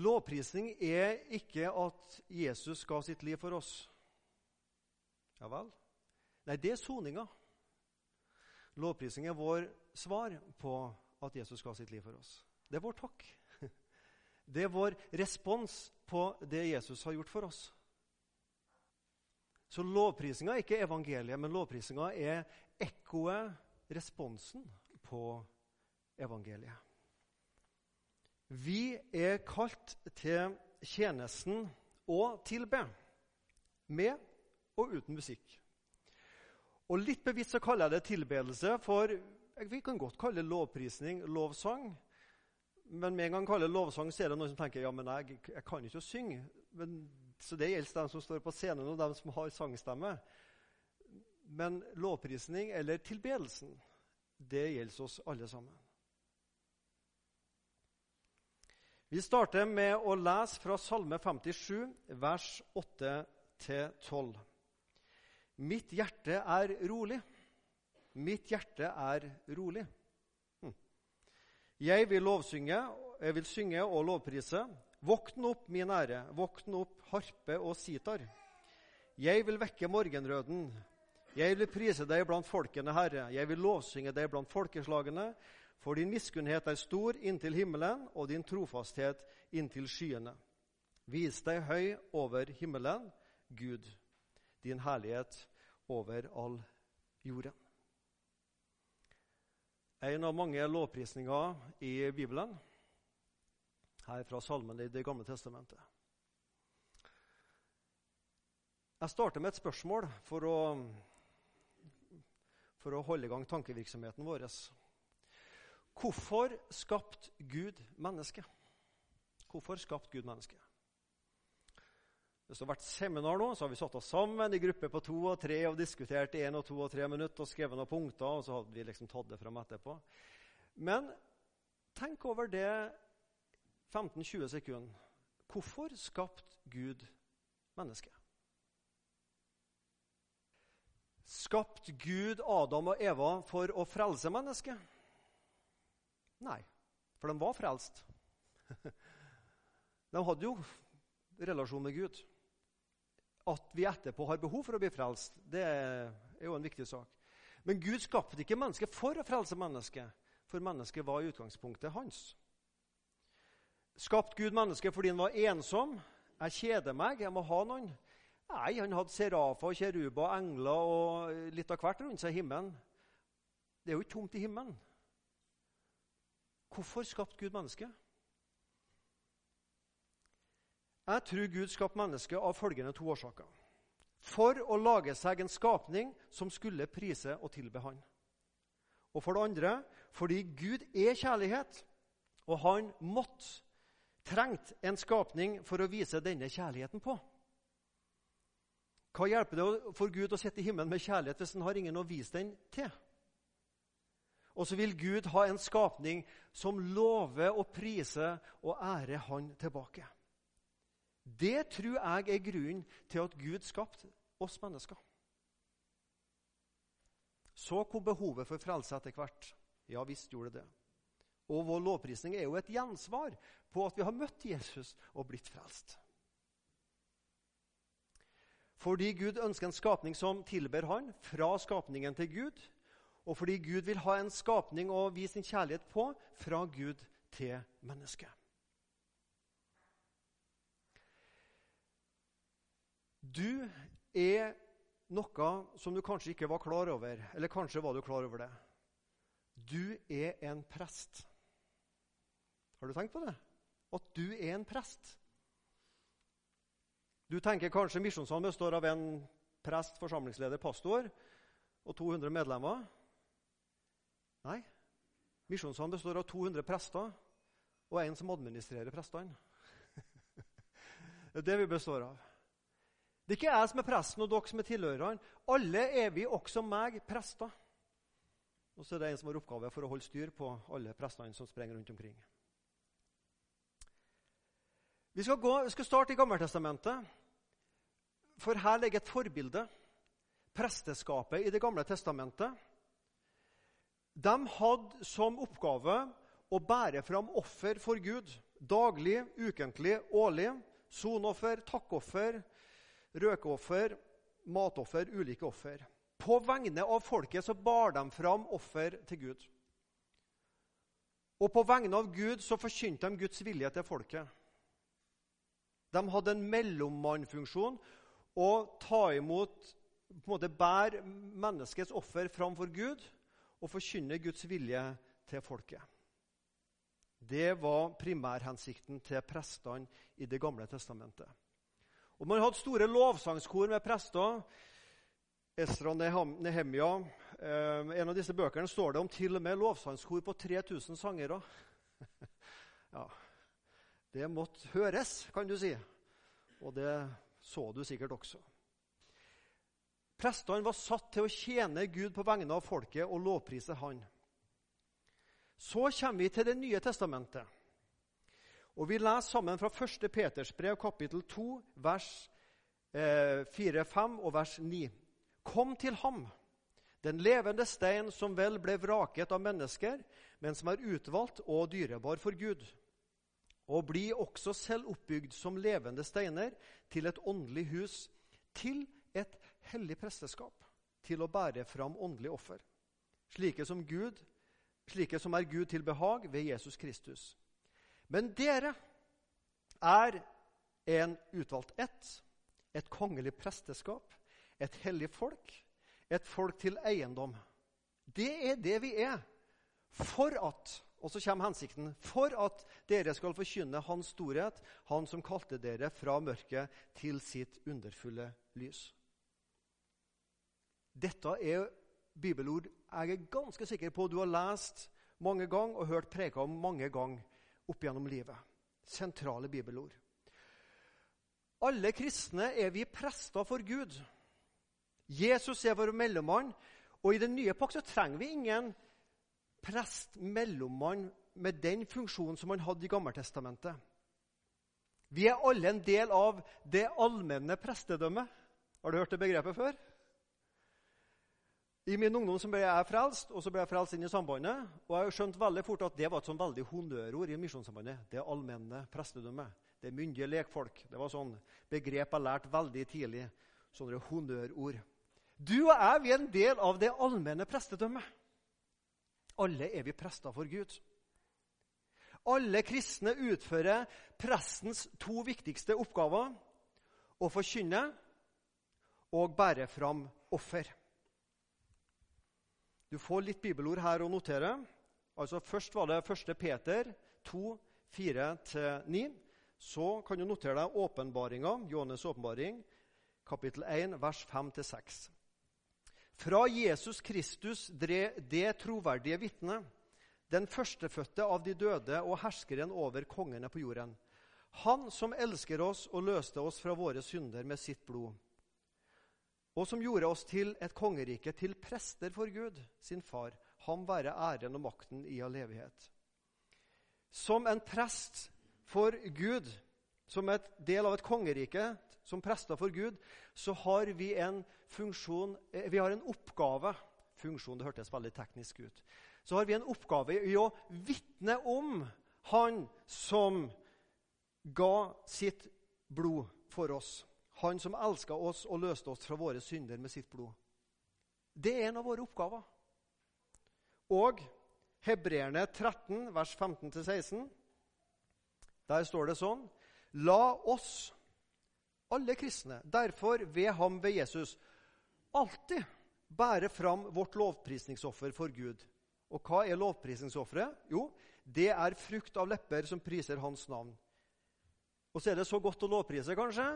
Lovprisning er ikke at Jesus ga sitt liv for oss. Ja vel? Nei, det er soninga. Lovprisning er vår svar på at Jesus ga sitt liv for oss. Det er vår takk. Det er vår respons på det Jesus har gjort for oss. Så lovprisinga er ikke evangeliet, men lovprisinga er ekkoet, responsen, på evangeliet. Vi er kalt til tjenesten å tilbe, med og uten musikk. Og Litt bevisst så kaller jeg det tilbedelse, for vi kan godt kalle det lovprisning, lovsang. Men med en gang kaller det lovsang, så er det noen som tenker ja, men jeg, jeg kan ikke synge. Men, så det gjelder dem som står på scenen, og dem som har sangstemme. Men lovprisning, eller tilbedelsen, det gjelder oss alle sammen. Vi starter med å lese fra Salme 57, vers 8-12. Mitt hjerte er rolig. Mitt hjerte er rolig. Hm. Jeg vil lovsynge, jeg vil synge og lovprise. Våkn opp, min ære, våkn opp, harpe og sitar. Jeg vil vekke morgenrøden. Jeg vil prise deg blant folkene, Herre. Jeg vil lovsynge deg blant folkeslagene. For din miskunnhet er stor inntil himmelen, og din trofasthet inntil skyene. Vis deg høy over himmelen, Gud, din herlighet over all jorden. En av mange lovprisninger i Bibelen, her fra salmene i Det gamle testamentet. Jeg starter med et spørsmål for å, for å holde i gang tankevirksomheten vår. Hvorfor skapte Gud mennesket? Hvorfor skapte Gud mennesket? Hvis det har vært seminar nå, så har vi satt oss sammen i grupper på to og tre og diskutert én og to og tre minutter og skrevet noen punkter, og så hadde vi liksom tatt det fram etterpå. Men tenk over det 15-20 sekunder. Hvorfor skapte Gud mennesket? Skapte Gud Adam og Eva for å frelse mennesket? Nei, for de var frelst. De hadde jo relasjon med Gud. At vi etterpå har behov for å bli frelst, det er jo en viktig sak. Men Gud skapte ikke mennesket for å frelse mennesket, for mennesket var i utgangspunktet hans. Skapte Gud mennesket fordi han var ensom? Jeg kjeder meg, jeg må ha noen. Nei, han hadde serafer, kjeruber, engler og litt av hvert rundt seg i himmelen. Det er jo ikke tomt i himmelen. Hvorfor skapte Gud mennesket? Jeg tror Gud skapte mennesket av følgende to årsaker. For å lage seg en skapning som skulle prise og tilbe Han. Og for det andre fordi Gud er kjærlighet, og han måtte, trengt en skapning for å vise denne kjærligheten på. Hva hjelper det for Gud å sitte i himmelen med kjærlighet hvis han har ingen å vise den til? Og så vil Gud ha en skapning som lover å prise og ære Han tilbake. Det tror jeg er grunnen til at Gud skapte oss mennesker. Så kom behovet for frelse etter hvert. Ja visst gjorde det det. Og vår lovprisning er jo et gjensvar på at vi har møtt Jesus og blitt frelst. Fordi Gud ønsker en skapning som tilber Han, fra skapningen til Gud, og fordi Gud vil ha en skapning å vise sin kjærlighet på fra Gud til mennesket. Du er noe som du kanskje ikke var klar over, eller kanskje var du klar over det. Du er en prest. Har du tenkt på det? At du er en prest. Du tenker kanskje Misjonssalen består av en prest, forsamlingsleder, pastor og 200 medlemmer. Nei. Misjonssalen består av 200 prester og en som administrerer prestene. det er det vi består av. Det er ikke jeg som er presten, og dere som er tilhørerne. Alle er vi, også meg, prester. Og så er det en som har oppgave for å holde styr på alle prestene som sprenger rundt omkring. Vi skal, gå, vi skal starte i Gammeltestamentet, for her ligger et forbilde. Presteskapet i Det gamle testamentet de hadde som oppgave å bære fram offer for Gud Daglig, ukentlig, årlig. Sonoffer, takkoffer, røkeoffer, matoffer, ulike offer. På vegne av folket så bar de fram offer til Gud. Og på vegne av Gud så forkynte de Guds vilje til folket. De hadde en mellommannfunksjon å ta imot på en måte Bære menneskets offer framfor Gud og forkynne Guds vilje til folket. Det var primærhensikten til prestene i Det gamle testamentet. Og Man hadde store lovsangskor med prester. Esra Nehemia. Eh, en av disse bøkene står det om til og med lovsangskor på 3000 sangere. ja, det måtte høres, kan du si. Og det så du sikkert også. Prestene var satt til å tjene Gud på vegne av folket og lovprise Han. Så kommer vi til Det nye testamentet. Og Vi leser sammen fra 1. Peters brev, kapittel 2, vers eh, 4-5 og vers 9. Kom til ham, den levende stein som vel ble vraket av mennesker, men som er utvalgt og dyrebar for Gud. Og bli også selv oppbygd som levende steiner til et åndelig hus, til et hellig presteskap, til å bære fram åndelig offer, slike som Gud slike som er Gud til behag ved Jesus Kristus. Men dere er en utvalgt ett, et kongelig presteskap, et hellig folk, et folk til eiendom. Det er det vi er. For at og så hensikten for at dere skal forkynne Hans storhet, Han som kalte dere fra mørket til sitt underfulle lys. Dette er bibelord jeg er ganske sikker på du har lest mange ganger og hørt preka om mange ganger opp gjennom livet. Sentrale bibelord. Alle kristne er vi prester for Gud. Jesus er vår mellommann, og i den nye pakt så trenger vi ingen prest, mellommann, med den funksjonen som han hadde i Gammeltestamentet. Vi er alle en del av det allmenne prestedømmet. Har du hørt det begrepet før? I min ungdom så ble jeg frelst, og så ble jeg frelst inn i sambandet. Og jeg skjønte veldig fort at det var et sånn veldig honnørord i Misjonssambandet. Det allmenne prestedømmet. Det myndige lekfolk. Det var sånn begrep jeg lærte veldig tidlig. Sånne honnørord. Du og jeg vi er en del av det allmenne prestedømmet. Alle er vi prester for Gud. Alle kristne utfører prestens to viktigste oppgaver å forkynne og bære fram offer. Du får litt bibelord her å notere. Altså Først var det 1. Peter 2, 4-9. Så kan du notere deg åpenbaringa, Johannes' åpenbaring, kapittel 1, vers 5-6. Fra Jesus Kristus det troverdige vitne, den førstefødte av de døde og herskeren over kongene på jorden. Han som elsker oss og løste oss fra våre synder med sitt blod og som gjorde oss til et kongerike, til prester for Gud, sin far. Ham være æren og makten i all evighet. Som en prest for Gud, som et del av et kongerike, som prester for Gud, så har vi en funksjon eh, Vi har en oppgave Funksjon, det hørtes veldig teknisk ut. Så har vi en oppgave i å vitne om Han som ga sitt blod for oss. Han som elska oss og løste oss fra våre synder med sitt blod. Det er en av våre oppgaver. Og Hebreerne 13, vers 15-16, der står det sånn La oss, alle kristne, derfor ved ham, ved Jesus, alltid bære fram vårt lovprisningsoffer for Gud. Og hva er lovprisningsofferet? Jo, det er frukt av lepper som priser hans navn. Og så er det så godt å lovprise, kanskje,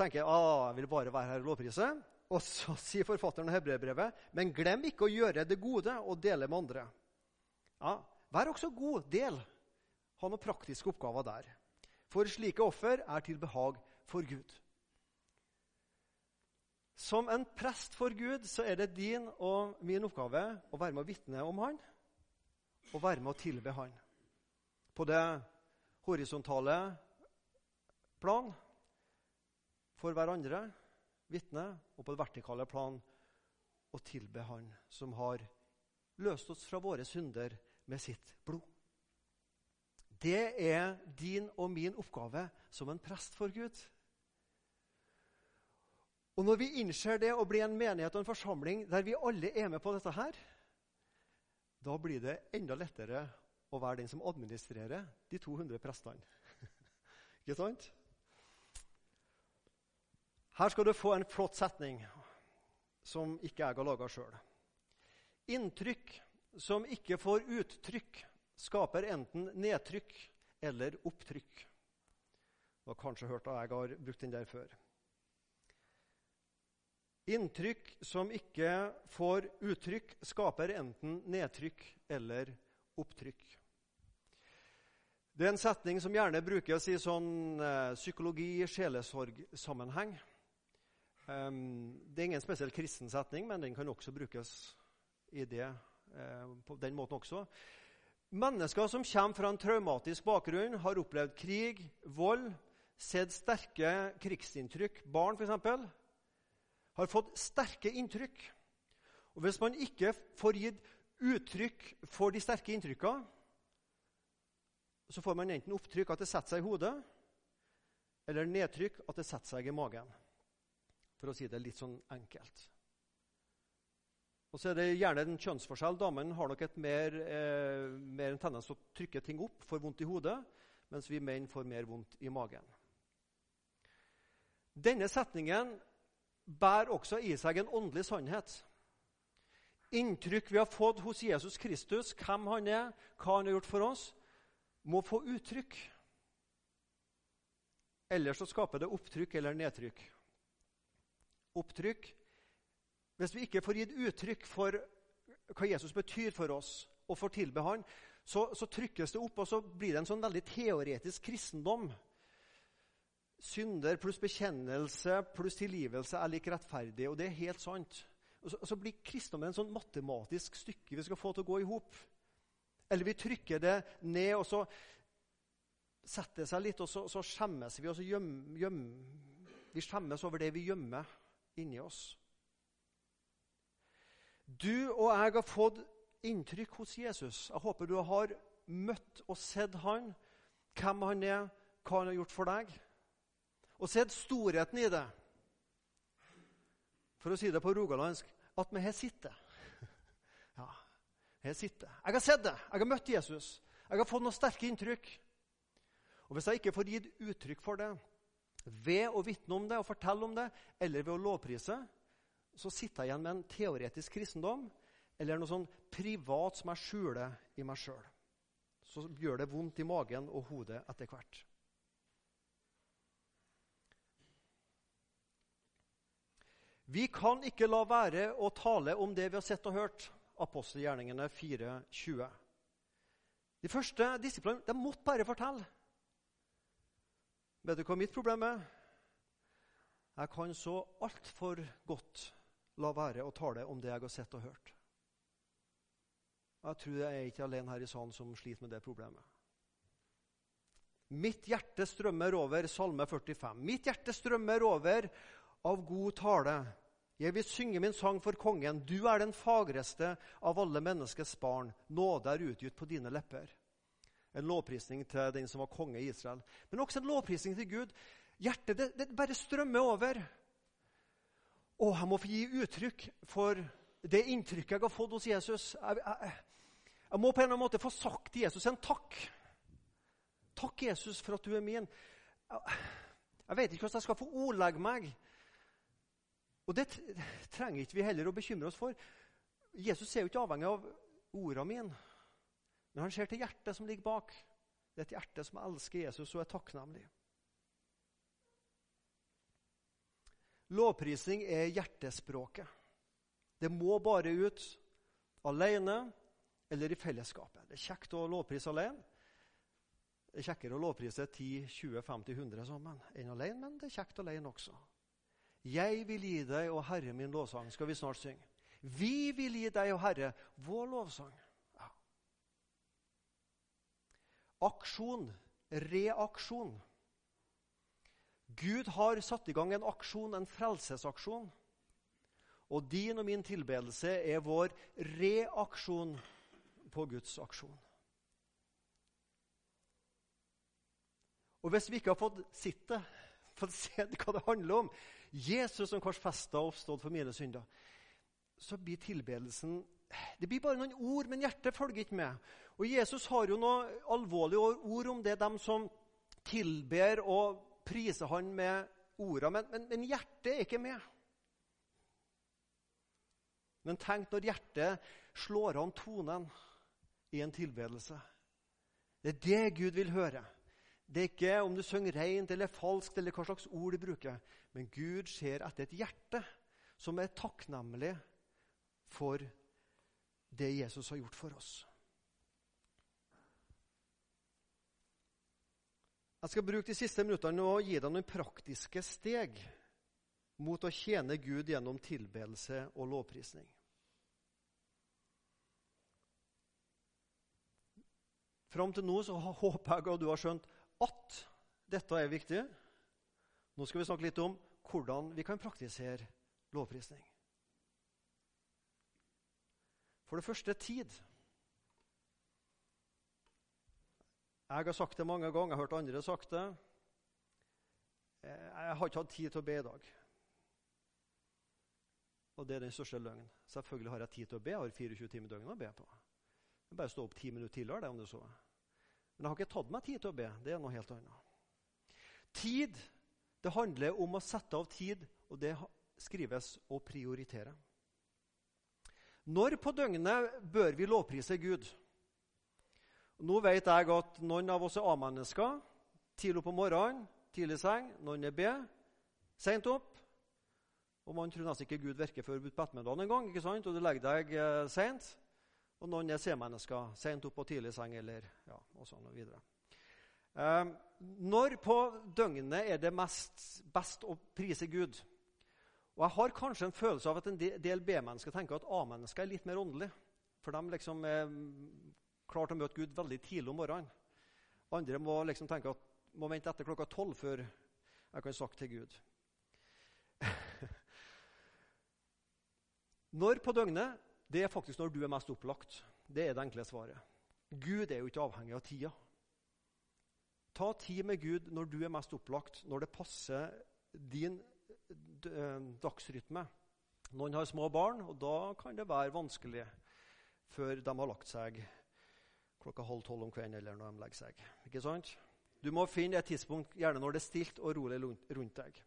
tenker ah, jeg vil bare være her og lovprise. Og så sier forfatteren av hebreerbrevet, men glem ikke å gjøre det gode og dele med andre. Ja, Vær også god, del. Ha noen praktiske oppgaver der. For slike offer er til behag for Gud. Som en prest for Gud så er det din og min oppgave å være med å vitne om Han og være med å tilbe Han. På det horisontale plan for hverandre, vitne, og på det vertikale plan å tilbe Han som har løst oss fra våre synder med sitt blod. Det er din og min oppgave som en prest for Gud. Og Når vi innser det og blir en menighet og en forsamling der vi alle er med på dette her, da blir det enda lettere å være den som administrerer de 200 prestene. Ikke sant? Her skal du få en flott setning som ikke jeg har laga sjøl. Inntrykk som ikke får uttrykk, skaper enten nedtrykk eller opptrykk. Du har kanskje hørt at jeg har brukt den der før. Inntrykk som ikke får uttrykk, skaper enten nedtrykk eller opptrykk. Det er en setning som gjerne brukes i sånn eh, psykologi-sjelesorg-sammenheng. Um, det er ingen spesiell kristen setning, men den kan også brukes i det, eh, på den måten også. Mennesker som kommer fra en traumatisk bakgrunn, har opplevd krig, vold, sett sterke krigsinntrykk, barn f.eks., har fått sterke inntrykk. Og Hvis man ikke får gitt uttrykk for de sterke inntrykkene, så får man enten opptrykk at det setter seg i hodet, eller nedtrykk at det setter seg i magen. For å si det litt sånn enkelt. Og så er det gjerne en kjønnsforskjell. Damene har nok et mer, eh, mer en tendens til å trykke ting opp, får vondt i hodet, mens vi menn får mer vondt i magen. Denne setningen bærer også i seg en åndelig sannhet. Inntrykk vi har fått hos Jesus Kristus, hvem han er, hva han har gjort for oss, må få uttrykk. Ellers så skaper det opptrykk eller nedtrykk. Opptrykk hvis vi ikke får gitt uttrykk for hva Jesus betyr for oss, og får tilbe han, så, så, trykkes det opp, og så blir det en sånn veldig teoretisk kristendom. Synder pluss bekjennelse pluss tilgivelse er lik rettferdig. Og det er helt sant. Og så, og så blir kristendommen en sånn matematisk stykke vi skal få til å gå i hop. Eller vi trykker det ned, og så setter det seg litt, og så, så skjemmes vi. og så gjem, gjem, Vi skjemmes over det vi gjemmer inni oss. Du og jeg har fått inntrykk hos Jesus. Jeg håper du har møtt og sett han, hvem han er, hva han har gjort for deg. Og sett storheten i det. For å si det på rogalandsk at vi her sitter. Ja, her sitter. Jeg har sett det. Jeg har møtt Jesus. Jeg har fått noen sterke inntrykk. Og Hvis jeg ikke får gitt uttrykk for det ved å vitne om det og fortelle om det, eller ved å lovprise, så sitter jeg igjen med en teoretisk kristendom eller noe sånn privat som jeg skjuler i meg sjøl. Så gjør det vondt i magen og hodet etter hvert. Vi kan ikke la være å tale om det vi har sett og hørt. Apostelgjerningene 4.20. De første disiplene de måtte bare fortelle. Vet du hva mitt problem er? Jeg kan så altfor godt la være å tale om det jeg har sett og hørt. Jeg tror jeg er ikke alene her i salen som sliter med det problemet. Mitt hjerte strømmer over Salme 45. Mitt hjerte strømmer over av god tale. Jeg vil synge min sang for kongen. Du er den fagreste av alle menneskets barn. Nåde er utgitt på dine lepper. En lovprisning til den som var konge i Israel. Men også en lovprisning til Gud. Hjertet det, det bare strømmer over. Og jeg må få gi uttrykk for det inntrykket jeg har fått hos Jesus. Jeg, jeg, jeg må på en eller annen måte få sagt til Jesus en takk. Takk, Jesus, for at du er min. Jeg, jeg vet ikke hvordan jeg skal få ordlegge meg. Og det trenger ikke vi heller å bekymre oss for. Jesus er jo ikke avhengig av ordene mine, men han ser til hjertet som ligger bak. Det er et hjerte som elsker Jesus og er takknemlig. Lovprisning er hjertespråket. Det må bare ut alene eller i fellesskapet. Det er kjekt å lovprise alene. Det er kjekkere å lovprise 10-20-50-100 sammen enn alene, men det er kjekt alene også. Jeg vil gi deg, og Herre, min lovsang, skal vi snart synge. Vi vil gi deg, og Herre, vår lovsang. Ja. Aksjon, reaksjon. Gud har satt i gang en aksjon, en frelsesaksjon. Og din og min tilbedelse er vår reaksjon på Guds aksjon. Og hvis vi ikke har fått sett det, fått se hva det handler om Jesus som korsfesta og oppstått for mine synder så blir tilbedelsen Det blir bare noen ord, men hjertet følger ikke med. Og Jesus har jo noen alvorlige ord om det, dem som tilber og priser han med ordene, men, men, men hjertet er ikke med. Men tenk når hjertet slår an tonen i en tilbedelse. Det er det Gud vil høre. Det er ikke om du synger rent eller falskt, eller hva slags ord du bruker. Men Gud ser etter et hjerte som er takknemlig for det Jesus har gjort for oss. Jeg skal bruke de siste minuttene og gi deg noen praktiske steg mot å tjene Gud gjennom tilbedelse og lovprisning. Fram til nå så håper jeg at du har skjønt at dette er viktig. Nå skal vi snakke litt om hvordan vi kan praktisere lovprisning. For det første tid. Jeg har sagt det mange ganger, jeg har hørt andre sagt det. Jeg har ikke hatt tid til å be i dag. Og det er den største løgnen. Selvfølgelig har jeg tid til å be. Jeg har 24 timer i døgnet å be på. Jeg bare stå opp ti minutter tidligere. det om du så. Men jeg har ikke tatt meg tid til å be. Det er noe helt annet. Tid det handler om å sette av tid, og det skrives å prioritere. Når på døgnet bør vi lovprise Gud? Nå vet jeg at noen av oss er A-mennesker. Tidlig om morgenen, tidlig i seng. Noen er B, seint opp. Og man tror nesten ikke Gud virker før på ettermiddagen en gang. ikke sant? Og du legger deg eh, seint. Og noen er C-mennesker. Seint opp og tidlig i seng. eller ja, og sånn og videre. Eh, når på døgnet er det mest, best å prise Gud? Og Jeg har kanskje en følelse av at en del B-mennesker tenker at A-mennesker er litt mer åndelige. For de liksom er klar til å møte Gud veldig tidlig om morgenen. Andre må liksom tenke at må vente etter klokka tolv før jeg kan snakke til Gud. når på døgnet? Det er faktisk når du er mest opplagt. Det er det enkle svaret. Gud er jo ikke avhengig av tida. Ta tid med Gud når du er mest opplagt, når det passer din Eh, dagsrytme. Noen har små barn, og da kan det være vanskelig før de har lagt seg klokka halv tolv om kvelden eller når de legger seg. Ikke sant? Du må finne et tidspunkt gjerne når det er stilt og rolig rundt deg.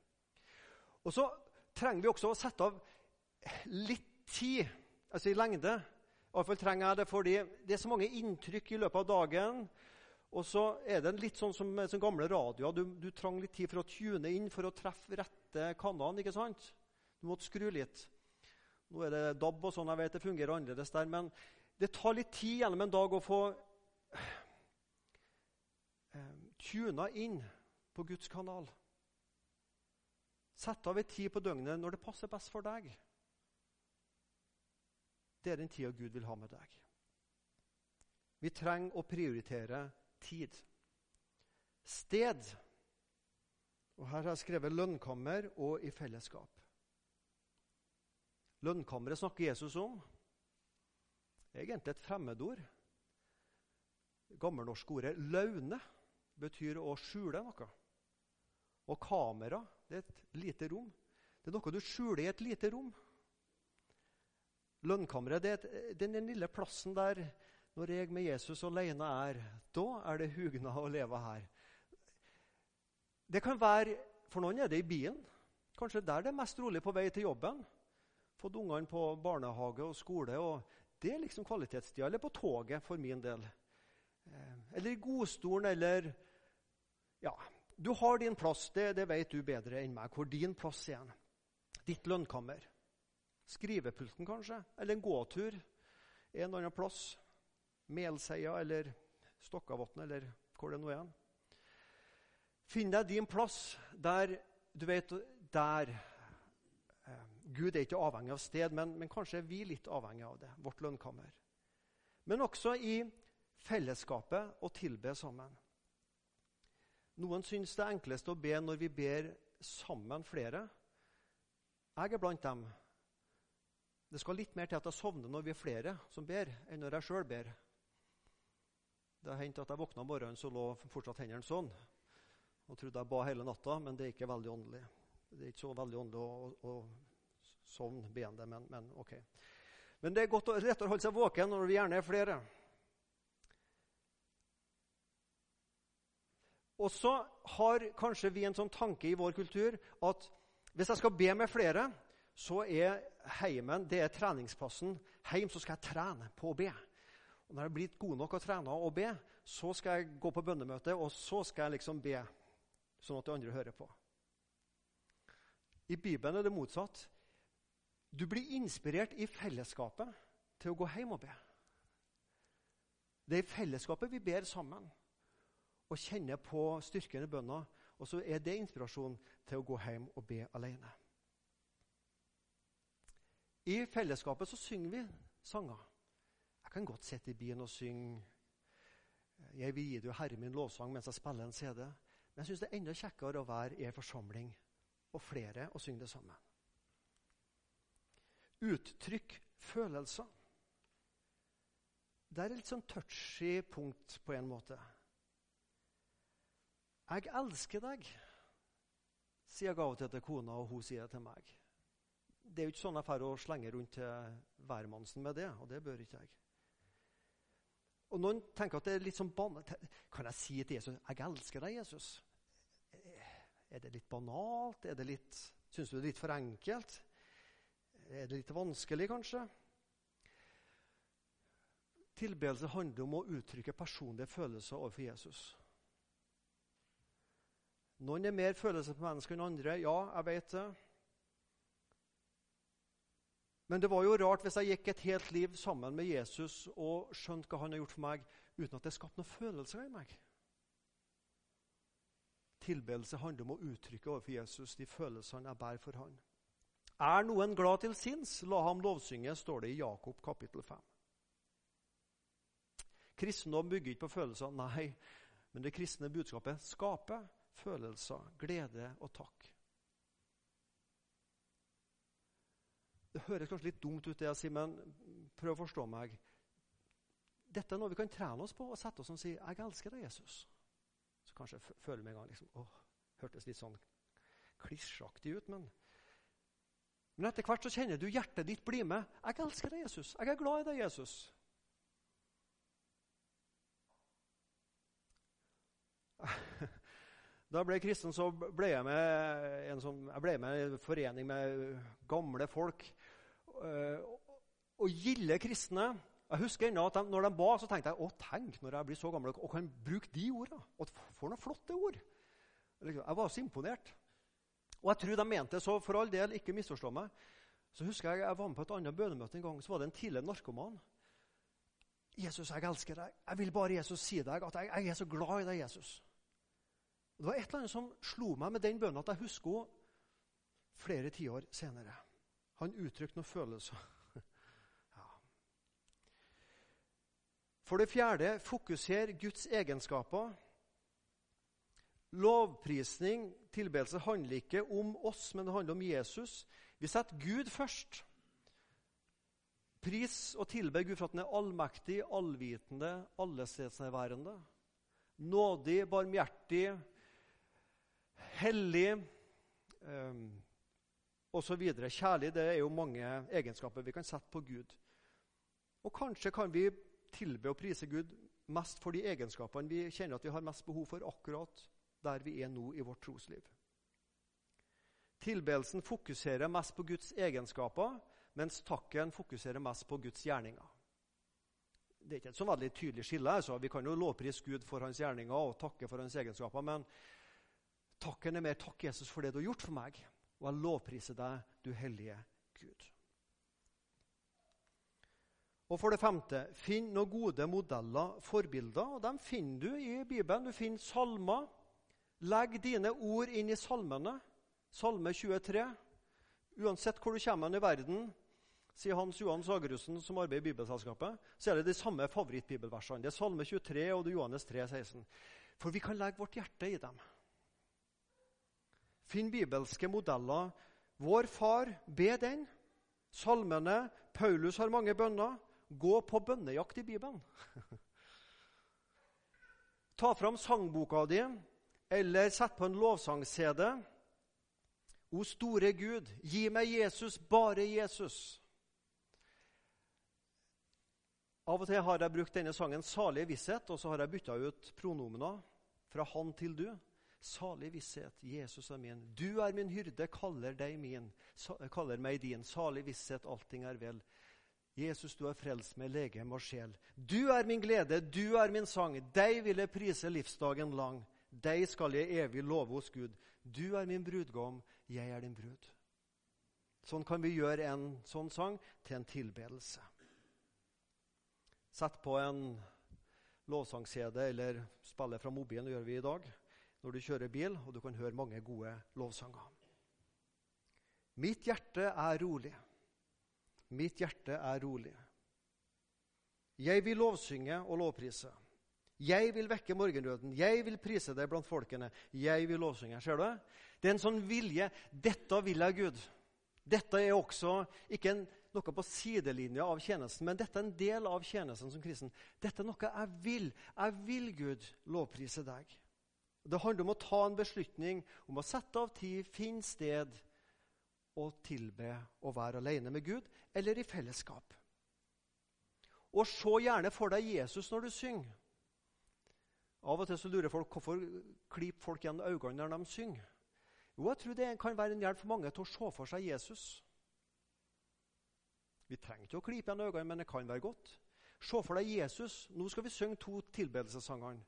Og Så trenger vi også å sette av litt tid, altså i lengde. Iallfall trenger jeg det fordi det er så mange inntrykk i løpet av dagen. Og så er det litt sånn som som gamle radioer. Du, du trenger litt tid for å tune inn for å treffe rette kanalen. ikke sant? Du måtte skru litt. Nå er det DAB og sånn, jeg vet det fungerer annerledes der. Men det tar litt tid gjennom en dag å få eh, tuna inn på Guds kanal. Sett av en tid på døgnet når det passer best for deg. Det er den tida Gud vil ha med deg. Vi trenger å prioritere tid. Sted og Her har jeg skrevet 'lønnkammer' og 'i fellesskap'. Lønnkammeret snakker Jesus om. Er egentlig et fremmedord. Gammelnorske ordet 'laune' betyr å skjule noe. Og kamera det er et lite rom. Det er noe du skjuler i et lite rom. Lønnkammeret det er den lille plassen der når jeg med Jesus alene er. Da er det hugna å leve her. Det kan være, For noen er det i bilen. Kanskje der det er mest rolig på vei til jobben. Fått ungene på barnehage og skole. og Det er liksom kvalitetstida. Eller på toget, for min del. Eh, eller i godstolen, eller Ja, du har din plass. Det, det vet du bedre enn meg. Hvor din plass er. Ditt lønnkammer. Skrivepulten, kanskje. Eller en gåtur en eller annen plass. Melseia eller Stokkavatn, eller hvor det nå er. Finn deg din plass der du vet der Gud er ikke avhengig av sted, men, men, kanskje er vi litt avhengig av det. Vårt lønnkammer. Men også i fellesskapet å tilbe sammen. Noen syns det er enklest å be når vi ber sammen flere. Jeg er blant dem. Det skal litt mer til at jeg sovner når vi er flere som ber, enn når jeg sjøl ber. Det har hendt at jeg våkna om morgenen så lå fortsatt hendene sånn. og trodde jeg ba hele natta, men det er ikke veldig åndelig. Det er ikke så veldig åndelig å, å, sovne beende, men, men ok. Men det er godt, lettere å holde seg våken når vi gjerne er flere. Og så har kanskje vi en sånn tanke i vår kultur at hvis jeg skal be med flere, så er heimen det er treningsplassen. Heim så skal jeg trene på å be. Og når jeg er blitt god nok å trene og be, så skal jeg gå på bønnemøte, og så skal jeg liksom be, sånn at de andre hører på. I Bibelen er det motsatt. Du blir inspirert i fellesskapet til å gå hjem og be. Det er i fellesskapet vi ber sammen og kjenner på styrken i bønna. Og så er det inspirasjon til å gå hjem og be alene. I fellesskapet så synger vi sanger. Jeg kan godt sitte i bilen og synge 'Jeg vil gi deg, Herre, min lovsang' mens jeg spiller en CD. Men jeg syns det er enda kjekkere å være i en forsamling og flere og synge det sammen. Uttrykk følelser. Det er et litt sånn touchy punkt på en måte. 'Jeg elsker deg', sier jeg av og til til kona, og hun sier det til meg. Det er jo ikke sånn jeg får å slenge rundt til hvermannsen med det, og det bør ikke jeg. Og Noen tenker at det er litt sånn banalt. Kan jeg si til Jesus 'Jeg elsker deg, Jesus'? Er det litt banalt? Er det litt, Syns du det er litt for enkelt? Er det litt vanskelig, kanskje? Tilbedelse handler om å uttrykke personlige følelser overfor Jesus. Noen er mer følelser på mennesker enn andre. Ja, jeg vet det. Men det var jo rart hvis jeg gikk et helt liv sammen med Jesus og skjønte hva han har gjort for meg, uten at det skapte noen følelser i meg. Tilbedelse handler om å uttrykke overfor Jesus de følelsene jeg bærer for han. Er noen glad til sinns, la ham lovsynge, står det i Jakob kapittel 5. Kristendom bygger ikke på følelser, nei, men det kristne budskapet skaper følelser, glede og takk. Det høres kanskje litt dumt ut, det jeg sier, men prøv å forstå meg. Dette er noe vi kan trene oss på og sette oss og si 'Jeg elsker deg, Jesus'. Så kanskje føler meg en gang liksom, åh, hørtes litt sånn klisjaktig ut, men Men etter hvert så kjenner du hjertet ditt bli med. 'Jeg elsker deg, Jesus. Jeg er glad i deg, Jesus'. Da jeg ble kristen, så ble jeg med en, ble med en forening med gamle folk. Eh, og gilde kristne. Jeg husker ennå at de, når de ba, så tenkte jeg å tenk når jeg blir så gammel og kan bruke de ordene. Og for noen flotte ord. Jeg var så imponert. Og jeg tror de mente det, så for all del, ikke misforstå meg. Så husker Jeg jeg var med på et annet bønemøte en gang. Så var det en tidligere narkoman. 'Jesus, jeg elsker deg. Jeg vil bare Jesus si deg at jeg, jeg er så glad i deg, Jesus.' Det var et eller annet som slo meg med den bønnen at jeg husker henne flere tiår senere. Han uttrykte noen følelser. ja. For det fjerde fokuser Guds egenskaper. Lovprisning, tilbedelse, handler ikke om oss, men det handler om Jesus. Vi setter Gud først. Pris og tilber Gud for at han er allmektig, allvitende, allestedsnærværende. Nådig, barmhjertig, hellig um, osv. Kjærlig det er jo mange egenskaper vi kan sette på Gud. Og kanskje kan vi tilbe og prise Gud mest for de egenskapene vi kjenner at vi har mest behov for akkurat der vi er nå i vårt trosliv. Tilbedelsen fokuserer mest på Guds egenskaper, mens takken fokuserer mest på Guds gjerninger. Det er ikke et så veldig tydelig skille. Altså. Vi kan jo lovprise Gud for hans gjerninger og takke for hans egenskaper, men Takken er mer 'Takk, Jesus, for det du har gjort for meg', og jeg lovpriser deg, du hellige Gud. Og for det femte, finn noen gode modeller, forbilder. og Dem finner du i Bibelen. Du finner salmer. Legg dine ord inn i salmene. Salme 23. Uansett hvor du kommer i verden, sier Hans Johan Sagerussen, som arbeider i Bibelselskapet, så er det de samme favorittbibelversene. Det er Salme 23 og det er Johannes 3, 16. For vi kan legge vårt hjerte i dem. Finn bibelske modeller. Vår far, be den. Salmene. Paulus har mange bønner. Gå på bønnejakt i Bibelen. Ta fram sangboka di, Eller sett på en lovsang-CD. O store Gud, gi meg Jesus, bare Jesus. Av og til har jeg brukt denne sangen 'Salig visshet', og så har jeg bytta ut pronomena fra 'han' til 'du'. Salig visshet, Jesus er min. Du er min hyrde, kaller deg min, kaller meg din. Salig visshet, allting er vel. Jesus, du har frelst meg, legem og sjel. Du er min glede, du er min sang. Deg vil jeg prise livsdagen lang. Deg skal jeg evig love hos Gud. Du er min brudgom, jeg er din brud. Sånn kan vi gjøre en sånn sang til en tilbedelse. Sett på en lovsang-CD eller spille fra mobilen, det gjør vi i dag, når du kjører bil, og du kan høre mange gode lovsanger. Mitt hjerte er rolig. Mitt hjerte er rolig. Jeg vil lovsynge og lovprise. Jeg vil vekke morgenrøden. Jeg vil prise deg blant folkene. Jeg vil lovsynge. Ser du? Det er en sånn vilje. Dette vil jeg, Gud. Dette er også ikke en noe på sidelinja av tjenesten, men dette er en del av tjenesten som kristen. Dette er noe jeg vil. Jeg vil, Gud, lovprise deg. Det handler om å ta en beslutning, om å sette av tid, finne sted og tilbe å være alene med Gud eller i fellesskap. Og se gjerne for deg Jesus når du synger. Av og til så lurer folk hvorfor klyper folk igjen øynene når de synger. Jo, jeg tror det kan være en hjelp for mange til å se for seg Jesus. Vi trenger ikke å klype igjen øynene, men det kan være godt. Se for deg Jesus. Nå skal vi synge to tilbedelsessanger.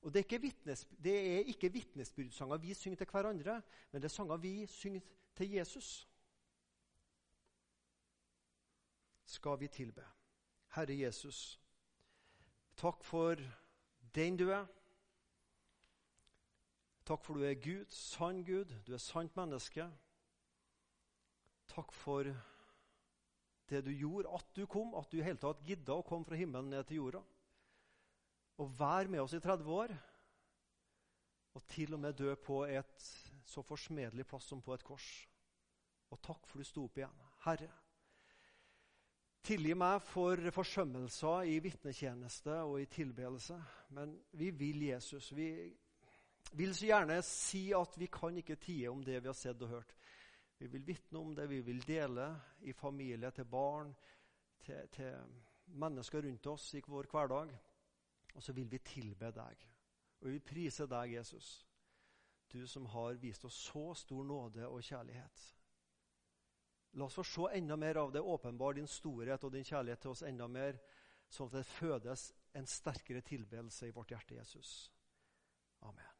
Og Det er ikke, vitnes, det er ikke vitnesbyrdsanger vi synger til hverandre, men det er sanger vi synger til Jesus. Skal vi tilbe. Herre Jesus, takk for den du er. Takk for du er Gud, sann Gud, du er sant menneske. Takk for det du gjorde, at du kom, at du i hele tatt gidda å komme fra himmelen ned til jorda. Og være med oss i 30 år, og til og med dø på et så forsmedelig plass som på et kors. Og takk for du sto opp igjen. Herre, tilgi meg for forsømmelser i vitnetjeneste og i tilbedelse. Men vi vil Jesus. Vi vil så gjerne si at vi kan ikke tie om det vi har sett og hørt. Vi vil vitne om det, vi vil dele i familie, til barn, til, til mennesker rundt oss i vår hverdag. Og så vil vi tilbe deg. Og vi vil prise deg, Jesus, du som har vist oss så stor nåde og kjærlighet. La oss få se enda mer av det, åpenbar din storhet og din kjærlighet til oss enda mer, sånn at det fødes en sterkere tilbedelse i vårt hjerte, Jesus. Amen.